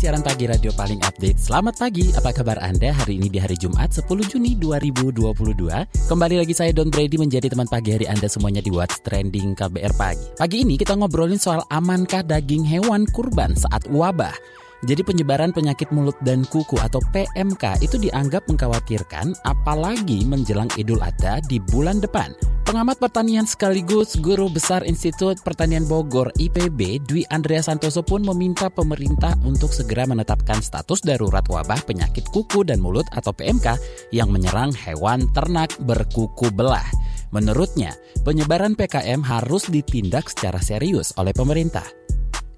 Siaran pagi radio paling update. Selamat pagi, apa kabar Anda hari ini di hari Jumat 10 Juni 2022? Kembali lagi saya Don Brady menjadi teman pagi hari Anda semuanya di What's Trending KBR Pagi. Pagi ini kita ngobrolin soal amankah daging hewan kurban saat wabah. Jadi penyebaran penyakit mulut dan kuku atau PMK itu dianggap mengkhawatirkan apalagi menjelang Idul Adha di bulan depan. Pengamat pertanian sekaligus guru besar Institut Pertanian Bogor IPB Dwi Andrea Santoso pun meminta pemerintah untuk segera menetapkan status darurat wabah penyakit kuku dan mulut atau PMK yang menyerang hewan ternak berkuku belah. Menurutnya, penyebaran PKM harus ditindak secara serius oleh pemerintah.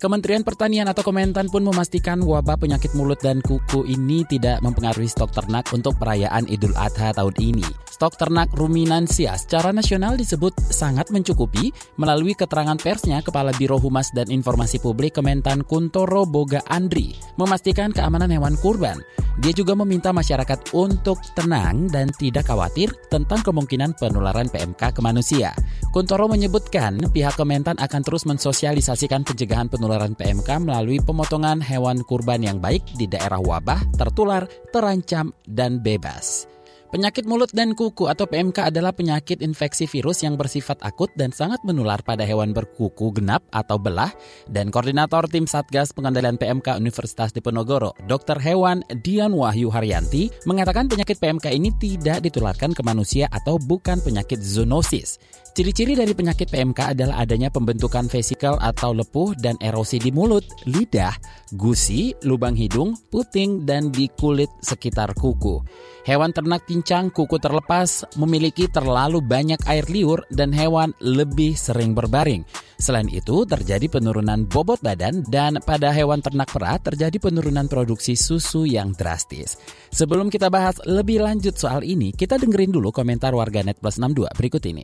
Kementerian Pertanian atau Kementan pun memastikan wabah penyakit mulut dan kuku ini tidak mempengaruhi stok ternak untuk perayaan Idul Adha tahun ini. Stok ternak ruminansia secara nasional disebut sangat mencukupi melalui keterangan persnya Kepala Biro Humas dan Informasi Publik Kementan Kuntoro Boga Andri memastikan keamanan hewan kurban. Dia juga meminta masyarakat untuk tenang dan tidak khawatir tentang kemungkinan penularan PMK ke manusia. Kuntoro menyebutkan pihak Kementan akan terus mensosialisasikan pencegahan penularan PMK melalui pemotongan hewan kurban yang baik di daerah wabah, tertular, terancam, dan bebas. Penyakit mulut dan kuku atau PMK adalah penyakit infeksi virus yang bersifat akut dan sangat menular pada hewan berkuku genap atau belah dan koordinator tim Satgas Pengendalian PMK Universitas Diponegoro, Dr. Hewan Dian Wahyu Haryanti, mengatakan penyakit PMK ini tidak ditularkan ke manusia atau bukan penyakit zoonosis. Ciri-ciri dari penyakit PMK adalah adanya pembentukan vesikel atau lepuh dan erosi di mulut, lidah, gusi, lubang hidung, puting, dan di kulit sekitar kuku. Hewan ternak pincang kuku terlepas memiliki terlalu banyak air liur dan hewan lebih sering berbaring. Selain itu, terjadi penurunan bobot badan dan pada hewan ternak perah terjadi penurunan produksi susu yang drastis. Sebelum kita bahas lebih lanjut soal ini, kita dengerin dulu komentar warganet plus 62 berikut ini.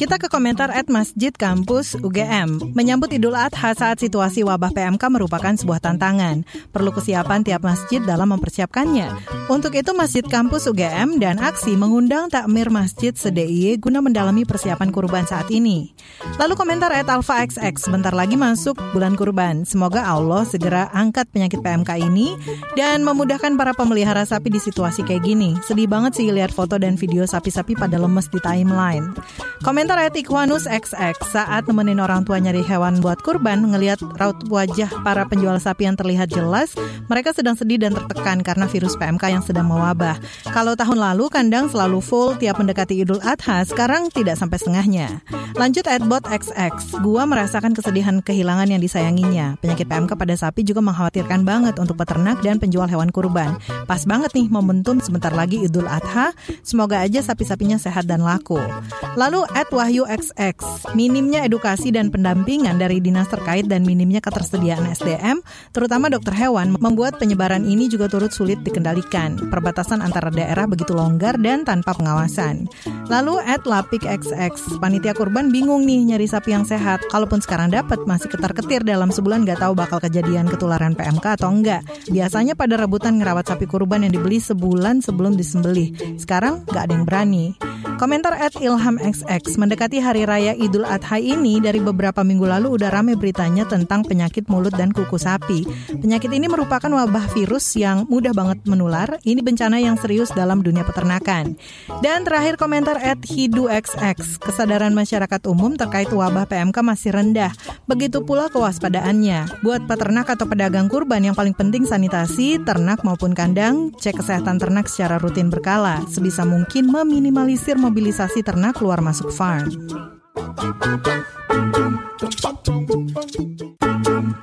Kita ke komentar at Masjid Kampus UGM. Menyambut Idul Adha saat situasi wabah PMK merupakan sebuah tantangan. Perlu kesiapan tiap masjid dalam mempersiapkannya. Untuk itu Masjid Kampus UGM dan Aksi mengundang takmir masjid se-DIY guna mendalami persiapan kurban saat ini. Lalu komentar at Alpha XX, sebentar lagi masuk bulan kurban. Semoga Allah segera angkat penyakit PMK ini dan memudahkan para pemelihara sapi di situasi kayak gini. Sedih banget sih lihat foto dan video sapi-sapi pada lemes di timeline. Komentar at Ikhwanus XX saat nemenin orang tua nyari hewan buat kurban, ngelihat raut wajah para penjual sapi yang terlihat jelas, mereka sedang sedih dan tertekan karena virus PMK yang sedang mewabah. Kalau tahun lalu kandang selalu full tiap mendekati Idul Adha, sekarang tidak sampai setengahnya. Lanjut at bot XX, gua merasakan kesedihan kehilangan yang disayanginya. Penyakit PMK pada sapi juga mengkhawatirkan banget untuk peternak dan penjual hewan kurban. Pas banget nih momentum sebentar lagi Idul Adha, semoga aja sapi-sapinya sehat dan laku. Lalu at Wahyu XX, minimnya edukasi dan pendampingan dari dinas terkait dan minimnya ketersediaan SDM, terutama dokter hewan, membuat penyebaran ini juga turut sulit dikendalikan. Perbatasan antara daerah begitu longgar dan tanpa pengawasan. Lalu at Lapik XX, panitia kurban bingung nih nyari sapi yang sehat. Kalaupun sekarang dapat, masih ketar-ketir dalam sebulan gak tahu bakal kejadian ketularan PMK atau enggak. Biasanya pada rebutan ngerawat sapi kurban yang dibeli sebulan sebelum disembelih. Sekarang gak ada yang berani. Komentar at Ilham XX mendekati hari raya Idul Adha ini dari beberapa minggu lalu udah rame beritanya tentang penyakit mulut dan kuku sapi. Penyakit ini merupakan wabah virus yang mudah banget menular. Ini bencana yang serius dalam dunia peternakan. Dan terakhir komentar at Hidu XX, kesadaran masyarakat umum terkait wabah PMK masih rendah. Begitu pula kewaspadaannya. Buat peternak atau pedagang kurban yang paling penting sanitasi, ternak maupun kandang, cek kesehatan ternak secara rutin berkala. Sebisa mungkin meminimalisir mobilisasi ternak keluar masuk farm.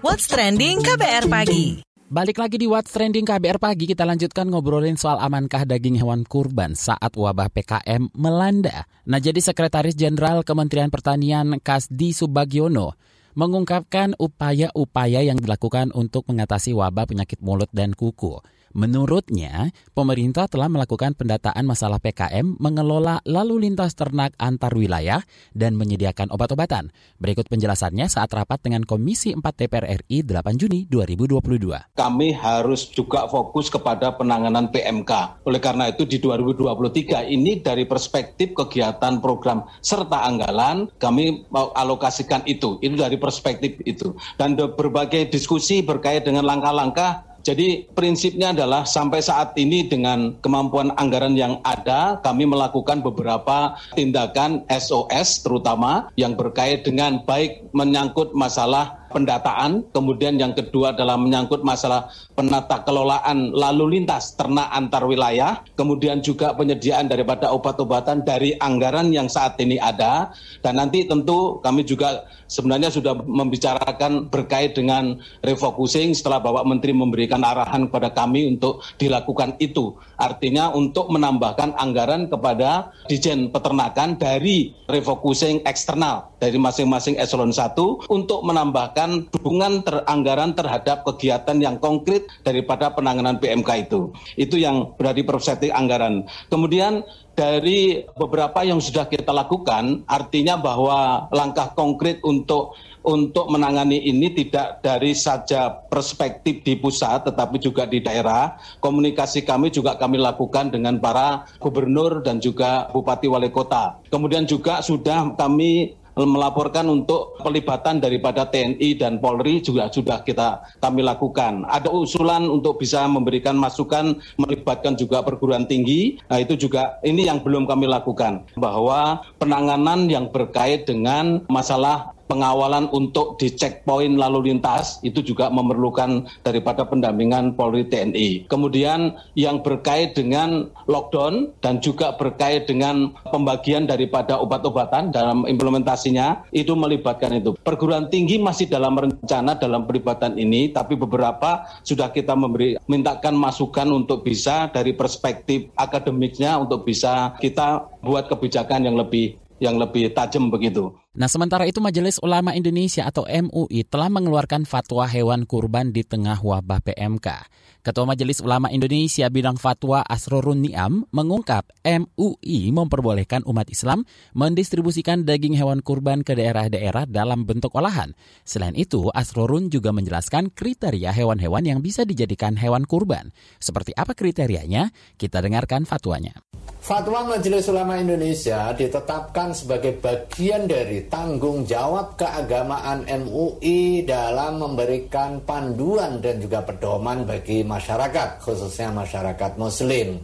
What's trending KBR pagi? Balik lagi di What's Trending KBR Pagi, kita lanjutkan ngobrolin soal amankah daging hewan kurban saat wabah PKM melanda. Nah, jadi Sekretaris Jenderal Kementerian Pertanian Kasdi Subagiono mengungkapkan upaya-upaya yang dilakukan untuk mengatasi wabah penyakit mulut dan kuku. Menurutnya, pemerintah telah melakukan pendataan masalah PKM, mengelola lalu lintas ternak antar wilayah, dan menyediakan obat-obatan. Berikut penjelasannya saat rapat dengan Komisi 4 DPR RI 8 Juni 2022. Kami harus juga fokus kepada penanganan PMK. Oleh karena itu di 2023 ini dari perspektif kegiatan program serta anggaran, kami mau alokasikan itu. Itu dari perspektif itu. Dan berbagai diskusi berkait dengan langkah-langkah jadi prinsipnya adalah sampai saat ini dengan kemampuan anggaran yang ada, kami melakukan beberapa tindakan SOS terutama yang berkait dengan baik menyangkut masalah pendataan, kemudian yang kedua adalah menyangkut masalah penata kelolaan lalu lintas ternak antar wilayah, kemudian juga penyediaan daripada obat-obatan dari anggaran yang saat ini ada, dan nanti tentu kami juga sebenarnya sudah membicarakan berkait dengan refocusing setelah Bapak Menteri memberikan arahan kepada kami untuk dilakukan itu. Artinya untuk menambahkan anggaran kepada Dijen Peternakan dari refocusing eksternal dari masing-masing eselon 1 untuk menambahkan dukungan teranggaran terhadap kegiatan yang konkret daripada penanganan PMK itu. Itu yang berarti perspektif anggaran. Kemudian dari beberapa yang sudah kita lakukan, artinya bahwa langkah konkret untuk untuk menangani ini tidak dari saja perspektif di pusat tetapi juga di daerah. Komunikasi kami juga kami lakukan dengan para gubernur dan juga bupati wali kota. Kemudian juga sudah kami melaporkan untuk pelibatan daripada TNI dan Polri juga sudah kita kami lakukan. Ada usulan untuk bisa memberikan masukan melibatkan juga perguruan tinggi. Nah, itu juga ini yang belum kami lakukan bahwa penanganan yang berkait dengan masalah pengawalan untuk di checkpoint lalu lintas itu juga memerlukan daripada pendampingan Polri TNI. Kemudian yang berkait dengan lockdown dan juga berkait dengan pembagian daripada obat-obatan dalam implementasinya itu melibatkan itu. Perguruan tinggi masih dalam rencana dalam perlibatan ini, tapi beberapa sudah kita memberi mintakan masukan untuk bisa dari perspektif akademiknya untuk bisa kita buat kebijakan yang lebih yang lebih tajam begitu. Nah, sementara itu Majelis Ulama Indonesia atau MUI telah mengeluarkan fatwa hewan kurban di tengah wabah PMK. Ketua Majelis Ulama Indonesia bidang fatwa Asrorun Niam mengungkap MUI memperbolehkan umat Islam mendistribusikan daging hewan kurban ke daerah-daerah dalam bentuk olahan. Selain itu, Asrorun juga menjelaskan kriteria hewan-hewan yang bisa dijadikan hewan kurban. Seperti apa kriterianya? Kita dengarkan fatwanya. Fatwa Majelis Ulama Indonesia ditetapkan sebagai bagian dari tanggung jawab keagamaan MUI dalam memberikan panduan dan juga pedoman bagi masyarakat, khususnya masyarakat Muslim.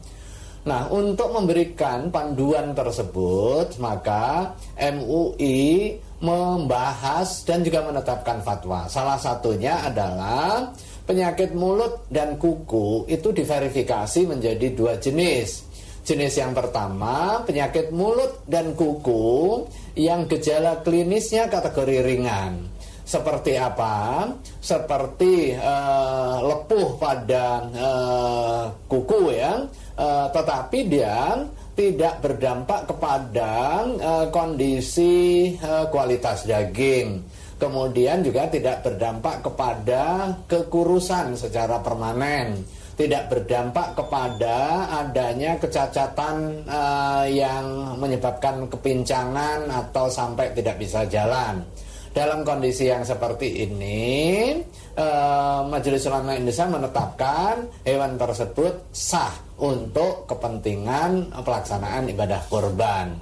Nah, untuk memberikan panduan tersebut, maka MUI membahas dan juga menetapkan fatwa. Salah satunya adalah penyakit mulut dan kuku itu diverifikasi menjadi dua jenis Jenis yang pertama, penyakit mulut dan kuku yang gejala klinisnya kategori ringan. Seperti apa? Seperti uh, lepuh pada uh, kuku ya, uh, tetapi dia tidak berdampak kepada uh, kondisi uh, kualitas daging. Kemudian juga tidak berdampak kepada kekurusan secara permanen tidak berdampak kepada adanya kecacatan uh, yang menyebabkan kepincangan atau sampai tidak bisa jalan. Dalam kondisi yang seperti ini, uh, Majelis Ulama Indonesia menetapkan hewan tersebut sah untuk kepentingan pelaksanaan ibadah kurban.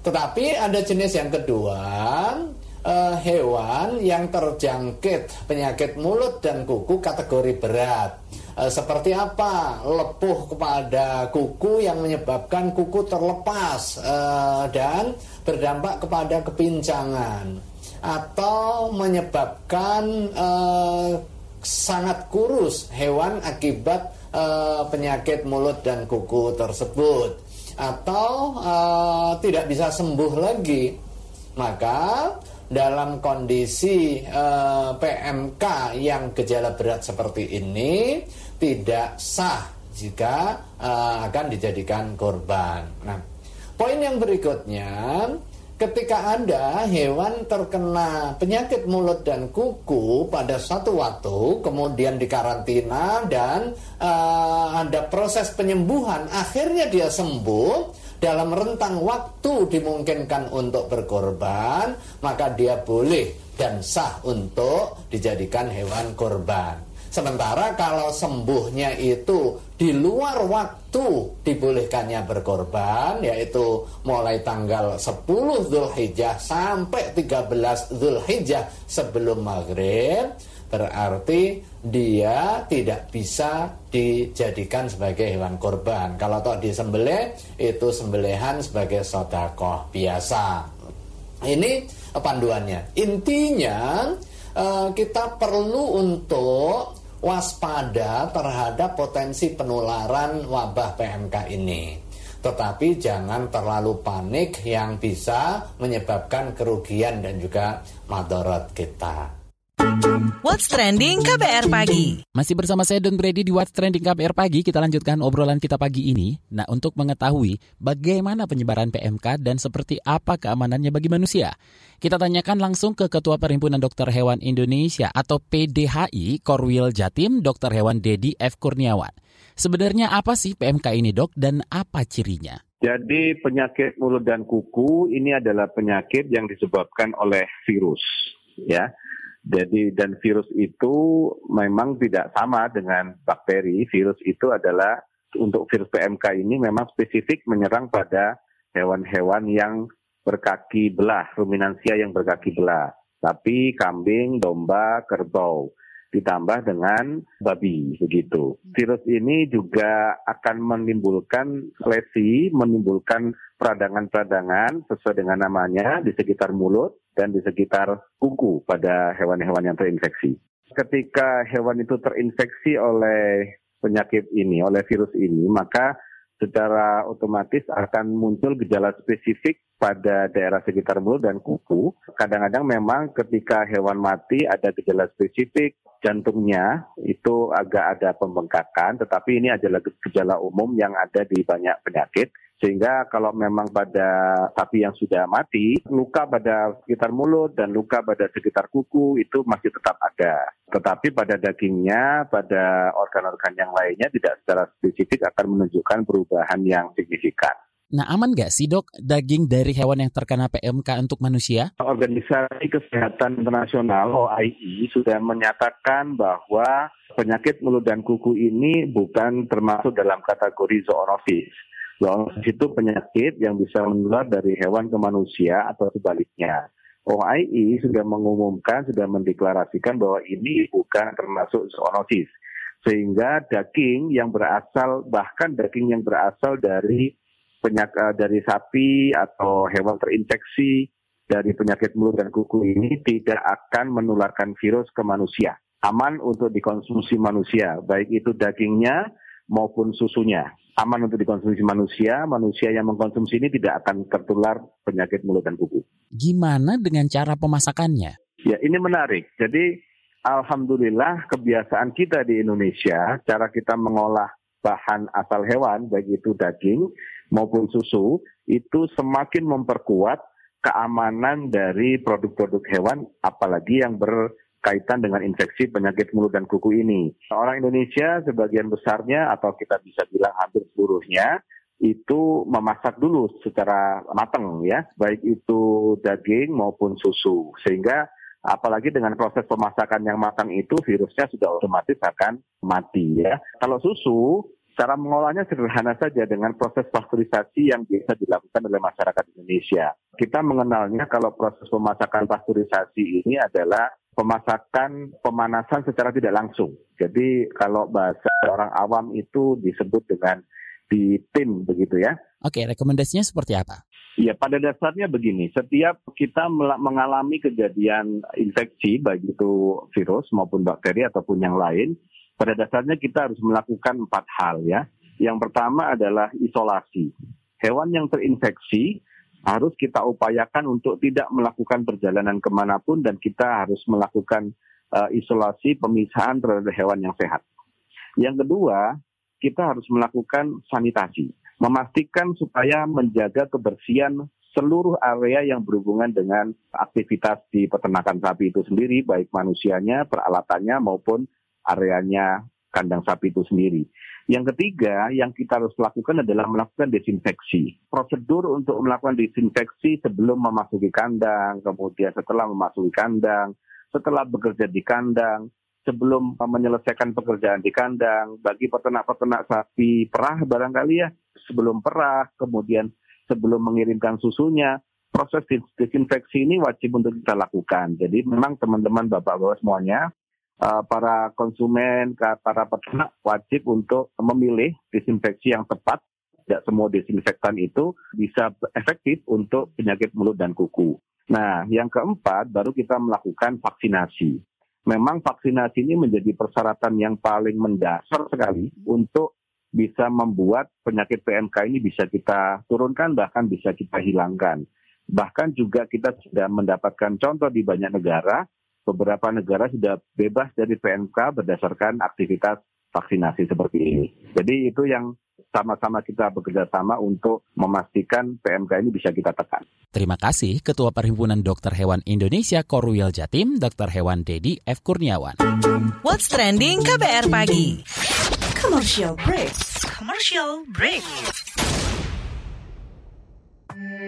Tetapi ada jenis yang kedua, uh, hewan yang terjangkit penyakit mulut dan kuku kategori berat. E, seperti apa lepuh kepada kuku yang menyebabkan kuku terlepas e, dan berdampak kepada kepincangan atau menyebabkan sangat kurus hewan akibat penyakit mulut dan kuku tersebut. Atau tidak bisa sembuh lagi. Maka dalam kondisi eh, PMK yang gejala berat seperti ini tidak sah jika eh, akan dijadikan korban. Nah, poin yang berikutnya ketika ada hewan terkena penyakit mulut dan kuku pada satu waktu, kemudian dikarantina dan uh, ada proses penyembuhan, akhirnya dia sembuh dalam rentang waktu dimungkinkan untuk berkorban, maka dia boleh dan sah untuk dijadikan hewan korban. Sementara kalau sembuhnya itu di luar waktu dibolehkannya berkorban yaitu mulai tanggal 10 Zulhijjah sampai 13 Zulhijjah sebelum maghrib berarti dia tidak bisa dijadikan sebagai hewan korban. Kalau toh disembelih itu sembelihan sebagai sodakoh biasa. Ini panduannya. Intinya eh, kita perlu untuk waspada terhadap potensi penularan wabah PMK ini. Tetapi jangan terlalu panik yang bisa menyebabkan kerugian dan juga madorot kita. What's Trending KBR Pagi Masih bersama saya Don Brady di What's Trending KBR Pagi Kita lanjutkan obrolan kita pagi ini Nah untuk mengetahui bagaimana penyebaran PMK dan seperti apa keamanannya bagi manusia Kita tanyakan langsung ke Ketua Perhimpunan Dokter Hewan Indonesia atau PDHI Korwil Jatim Dr. Hewan Dedi F. Kurniawan Sebenarnya apa sih PMK ini dok dan apa cirinya? Jadi penyakit mulut dan kuku ini adalah penyakit yang disebabkan oleh virus ya jadi dan virus itu memang tidak sama dengan bakteri. Virus itu adalah untuk virus PMK ini memang spesifik menyerang pada hewan-hewan yang berkaki belah, ruminansia yang berkaki belah. Tapi kambing, domba, kerbau ditambah dengan babi begitu. Virus ini juga akan menimbulkan lesi, menimbulkan peradangan-peradangan sesuai dengan namanya di sekitar mulut dan di sekitar kuku pada hewan-hewan yang terinfeksi. Ketika hewan itu terinfeksi oleh penyakit ini, oleh virus ini, maka secara otomatis akan muncul gejala spesifik pada daerah sekitar mulut dan kuku. Kadang-kadang memang ketika hewan mati ada gejala spesifik jantungnya itu agak ada pembengkakan, tetapi ini adalah gejala umum yang ada di banyak penyakit. Sehingga kalau memang pada sapi yang sudah mati, luka pada sekitar mulut dan luka pada sekitar kuku itu masih tetap ada. Tetapi pada dagingnya, pada organ-organ yang lainnya tidak secara spesifik akan menunjukkan perubahan yang signifikan. Nah aman nggak sih dok daging dari hewan yang terkena PMK untuk manusia? Organisasi Kesehatan Internasional OIE sudah menyatakan bahwa penyakit mulut dan kuku ini bukan termasuk dalam kategori zoonosis. Zoonosis itu penyakit yang bisa menular dari hewan ke manusia atau sebaliknya. OIE sudah mengumumkan, sudah mendeklarasikan bahwa ini bukan termasuk zoonosis. Sehingga daging yang berasal, bahkan daging yang berasal dari penyakit eh, dari sapi atau hewan terinfeksi dari penyakit mulut dan kuku ini tidak akan menularkan virus ke manusia. Aman untuk dikonsumsi manusia, baik itu dagingnya maupun susunya. Aman untuk dikonsumsi manusia, manusia yang mengkonsumsi ini tidak akan tertular penyakit mulut dan kuku. Gimana dengan cara pemasakannya? Ya, ini menarik. Jadi, alhamdulillah kebiasaan kita di Indonesia, cara kita mengolah bahan asal hewan, baik itu daging maupun susu, itu semakin memperkuat keamanan dari produk-produk hewan, apalagi yang berkaitan dengan infeksi penyakit mulut dan kuku ini. Orang Indonesia sebagian besarnya, atau kita bisa bilang hampir seluruhnya, itu memasak dulu secara matang ya, baik itu daging maupun susu. Sehingga apalagi dengan proses pemasakan yang matang itu virusnya sudah otomatis akan mati ya. Kalau susu Cara mengolahnya sederhana saja dengan proses pasteurisasi yang biasa dilakukan oleh masyarakat Indonesia. Kita mengenalnya kalau proses pemasakan pasteurisasi ini adalah pemasakan pemanasan secara tidak langsung. Jadi kalau bahasa orang awam itu disebut dengan di tim begitu ya. Oke, rekomendasinya seperti apa? Ya, pada dasarnya begini, setiap kita mengalami kejadian infeksi, baik itu virus maupun bakteri ataupun yang lain, pada dasarnya kita harus melakukan empat hal ya. Yang pertama adalah isolasi. Hewan yang terinfeksi harus kita upayakan untuk tidak melakukan perjalanan ke mana pun dan kita harus melakukan uh, isolasi pemisahan terhadap hewan yang sehat. Yang kedua, kita harus melakukan sanitasi, memastikan supaya menjaga kebersihan seluruh area yang berhubungan dengan aktivitas di peternakan sapi itu sendiri, baik manusianya, peralatannya maupun areanya kandang sapi itu sendiri. Yang ketiga, yang kita harus lakukan adalah melakukan desinfeksi. Prosedur untuk melakukan desinfeksi sebelum memasuki kandang, kemudian setelah memasuki kandang, setelah bekerja di kandang, sebelum menyelesaikan pekerjaan di kandang, bagi peternak-peternak sapi perah barangkali ya, sebelum perah, kemudian sebelum mengirimkan susunya, proses desinfeksi ini wajib untuk kita lakukan. Jadi memang teman-teman bapak-bapak semuanya, para konsumen, para peternak wajib untuk memilih desinfeksi yang tepat. Tidak semua desinfektan itu bisa efektif untuk penyakit mulut dan kuku. Nah, yang keempat baru kita melakukan vaksinasi. Memang vaksinasi ini menjadi persyaratan yang paling mendasar sekali untuk bisa membuat penyakit PMK ini bisa kita turunkan bahkan bisa kita hilangkan. Bahkan juga kita sudah mendapatkan contoh di banyak negara, beberapa negara sudah bebas dari PMK berdasarkan aktivitas vaksinasi seperti ini. Jadi itu yang sama-sama kita bekerja sama untuk memastikan PMK ini bisa kita tekan. Terima kasih Ketua Perhimpunan Dokter Hewan Indonesia Korwil Jatim, Dr. Hewan Dedi F. Kurniawan. What's Trending KBR Pagi Commercial break. Commercial break.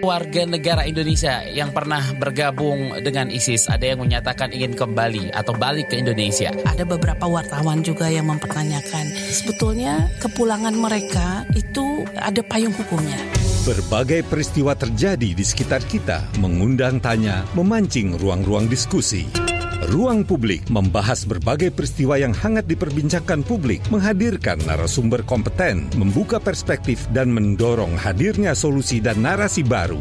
Warga negara Indonesia yang pernah bergabung dengan ISIS ada yang menyatakan ingin kembali atau balik ke Indonesia. Ada beberapa wartawan juga yang mempertanyakan sebetulnya kepulangan mereka itu ada payung hukumnya. Berbagai peristiwa terjadi di sekitar kita, mengundang tanya, memancing ruang-ruang diskusi. Ruang Publik membahas berbagai peristiwa yang hangat diperbincangkan publik, menghadirkan narasumber kompeten, membuka perspektif, dan mendorong hadirnya solusi dan narasi baru.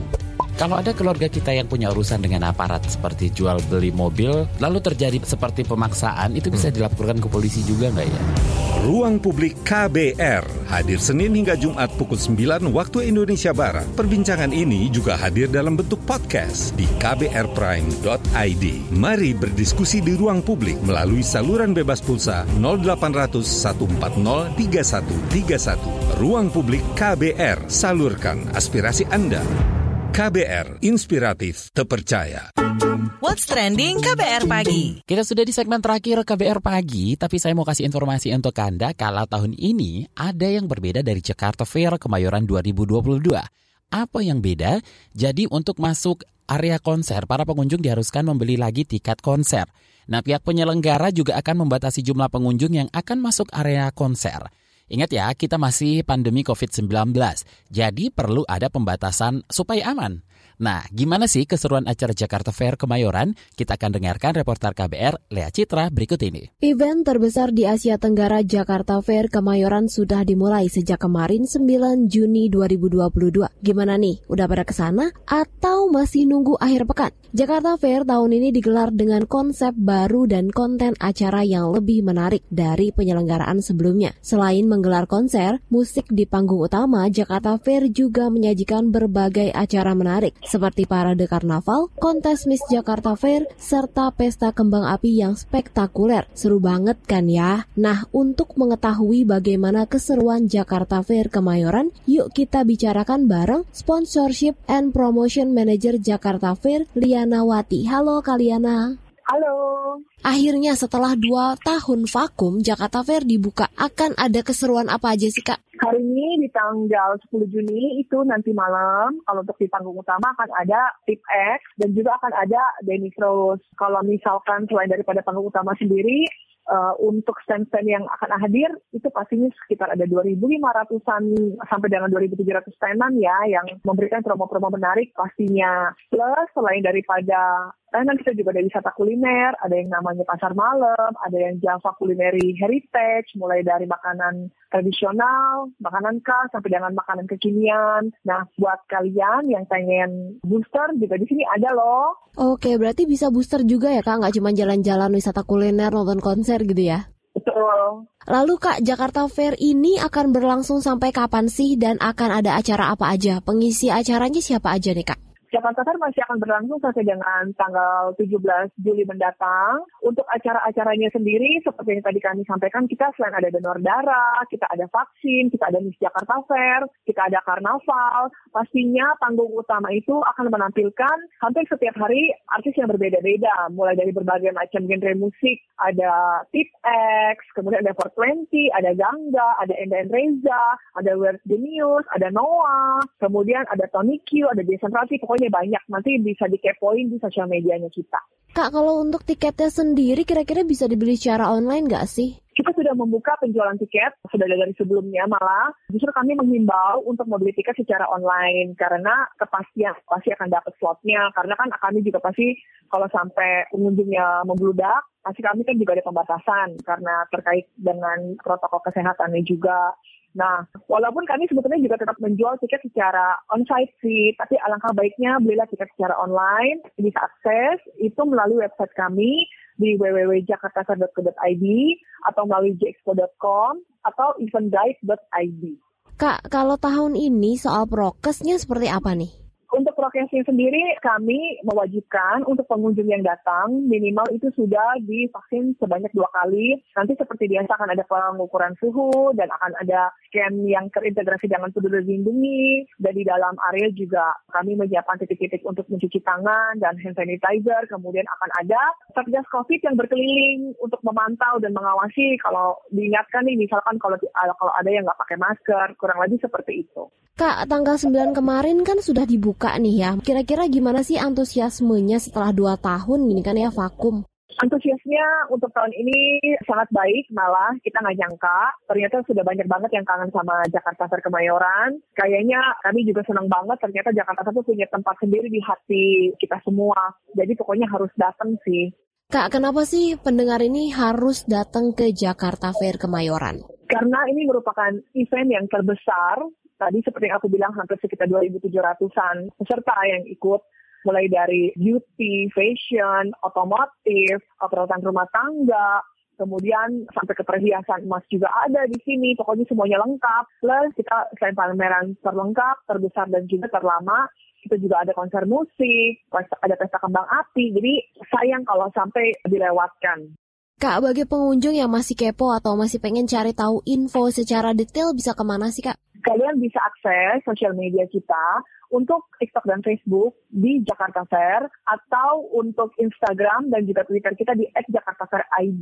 Kalau ada keluarga kita yang punya urusan dengan aparat seperti jual beli mobil, lalu terjadi seperti pemaksaan, itu bisa hmm. dilaporkan ke polisi juga nggak ya? Ruang Publik KBR hadir Senin hingga Jumat pukul 9 waktu Indonesia Barat. Perbincangan ini juga hadir dalam bentuk podcast di kbrprime.id. Mari berdiskusi di ruang publik melalui saluran bebas pulsa 0800 140 3131. Ruang Publik KBR, salurkan aspirasi Anda. KBR, inspiratif, terpercaya. What's Trending KBR Pagi. Kita sudah di segmen terakhir KBR Pagi, tapi saya mau kasih informasi untuk Anda kalau tahun ini ada yang berbeda dari Jakarta Fair Kemayoran 2022. Apa yang beda? Jadi untuk masuk area konser, para pengunjung diharuskan membeli lagi tiket konser. Nah, pihak penyelenggara juga akan membatasi jumlah pengunjung yang akan masuk area konser. Ingat ya, kita masih pandemi COVID-19, jadi perlu ada pembatasan supaya aman. Nah, gimana sih keseruan acara Jakarta Fair Kemayoran? Kita akan dengarkan reporter KBR Lea Citra berikut ini. Event terbesar di Asia Tenggara Jakarta Fair Kemayoran sudah dimulai sejak kemarin 9 Juni 2022. Gimana nih? Udah pada ke sana atau masih nunggu akhir pekan? Jakarta Fair tahun ini digelar dengan konsep baru dan konten acara yang lebih menarik dari penyelenggaraan sebelumnya. Selain menggelar konser, musik di panggung utama, Jakarta Fair juga menyajikan berbagai acara menarik seperti parade karnaval, kontes Miss Jakarta Fair, serta pesta kembang api yang spektakuler. Seru banget kan ya? Nah, untuk mengetahui bagaimana keseruan Jakarta Fair Kemayoran, yuk kita bicarakan bareng Sponsorship and Promotion Manager Jakarta Fair, Liana Wati. Halo Kaliana. Halo. Akhirnya setelah dua tahun vakum, Jakarta Fair dibuka. Akan ada keseruan apa aja sih Kak? Hari ini di tanggal 10 Juni itu nanti malam kalau untuk di panggung utama akan ada Tip X dan juga akan ada Denny Rose. Kalau misalkan selain daripada panggung utama sendiri uh, untuk stand-stand yang akan hadir itu pastinya sekitar ada 2.500-an sampai dengan 2.700 standan ya yang memberikan promo-promo menarik pastinya. Plus selain daripada karena kita juga ada wisata kuliner, ada yang namanya pasar malam, ada yang Java Culinary Heritage, mulai dari makanan tradisional, makanan khas, sampai dengan makanan kekinian. Nah, buat kalian yang pengen booster juga di sini ada loh. Oke, berarti bisa booster juga ya Kak, nggak cuma jalan-jalan wisata kuliner, nonton konser gitu ya? Betul. Lalu Kak, Jakarta Fair ini akan berlangsung sampai kapan sih dan akan ada acara apa aja? Pengisi acaranya siapa aja nih Kak? Jakarta Fair masih akan berlangsung sampai dengan tanggal 17 Juli mendatang. Untuk acara-acaranya sendiri, seperti yang tadi kami sampaikan, kita selain ada donor darah, kita ada vaksin, kita ada Miss Jakarta Fair, kita ada karnaval. Pastinya panggung utama itu akan menampilkan hampir setiap hari artis yang berbeda-beda, mulai dari berbagai macam genre musik, ada Tip X, kemudian ada 420, ada Gangga, ada Enda Reza, ada Weird Genius, ada Noah, kemudian ada Tony Q, ada Jason Rati, pokoknya banyak. Nanti bisa dikepoin di sosial medianya kita. Kak, kalau untuk tiketnya sendiri kira-kira bisa dibeli secara online nggak sih? Kita sudah membuka penjualan tiket, sudah dari sebelumnya malah. Justru kami menghimbau untuk membeli tiket secara online karena kepastian pasti akan dapat slotnya. Karena kan kami juga pasti kalau sampai pengunjungnya membludak, pasti kami kan juga ada pembatasan karena terkait dengan protokol kesehatannya juga. Nah, walaupun kami sebetulnya juga tetap menjual tiket secara on-site sih, tapi alangkah baiknya belilah tiket secara online, bisa akses itu melalui website kami di www.jakartafair.co.id atau melalui jexpo.com atau eventguide.id. Kak, kalau tahun ini soal prokesnya seperti apa nih? Untuk prokesnya sendiri, kami mewajibkan untuk pengunjung yang datang minimal itu sudah divaksin sebanyak dua kali. Nanti seperti biasa akan ada pengukuran suhu dan akan ada scan yang terintegrasi dengan peduli lindungi. Dan di dalam area juga kami menyiapkan titik-titik untuk mencuci tangan dan hand sanitizer. Kemudian akan ada satgas COVID yang berkeliling untuk memantau dan mengawasi kalau diingatkan nih misalkan kalau kalau ada yang nggak pakai masker, kurang lebih seperti itu. Kak, tanggal 9 kemarin kan sudah dibuka nih ya. Kira-kira gimana sih antusiasmenya setelah 2 tahun ini kan ya vakum? Antusiasnya untuk tahun ini sangat baik, malah kita nggak nyangka. Ternyata sudah banyak banget yang kangen sama Jakarta Fair Kemayoran. Kayaknya kami juga senang banget, ternyata Jakarta Fair punya tempat sendiri di hati kita semua. Jadi pokoknya harus datang sih. Kak, kenapa sih pendengar ini harus datang ke Jakarta Fair Kemayoran? Karena ini merupakan event yang terbesar tadi seperti yang aku bilang hampir sekitar 2.700-an peserta yang ikut mulai dari beauty, fashion, otomotif, perawatan rumah tangga, kemudian sampai ke perhiasan emas juga ada di sini. Pokoknya semuanya lengkap. Plus kita selain pameran terlengkap, terbesar dan juga terlama, kita juga ada konser musik, ada pesta kembang api. Jadi sayang kalau sampai dilewatkan. Kak, bagi pengunjung yang masih kepo atau masih pengen cari tahu info secara detail bisa ke mana sih Kak? kalian bisa akses sosial media kita untuk TikTok dan Facebook di Jakarta Fair atau untuk Instagram dan juga Twitter kita di @jakartafair_id.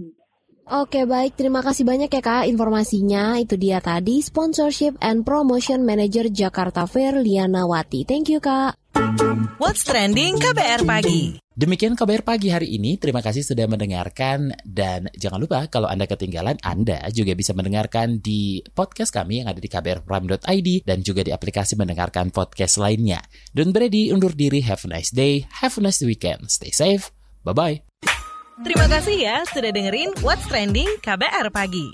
Oke baik, terima kasih banyak ya Kak informasinya. Itu dia tadi Sponsorship and Promotion Manager Jakarta Fair Liana Wati. Thank you Kak. What's Trending KBR Pagi Demikian KBR Pagi hari ini. Terima kasih sudah mendengarkan. Dan jangan lupa kalau Anda ketinggalan, Anda juga bisa mendengarkan di podcast kami yang ada di kbrprime.id dan juga di aplikasi mendengarkan podcast lainnya. Don Brady undur diri. Have a nice day. Have a nice weekend. Stay safe. Bye-bye. Terima kasih ya sudah dengerin What's Trending KBR Pagi.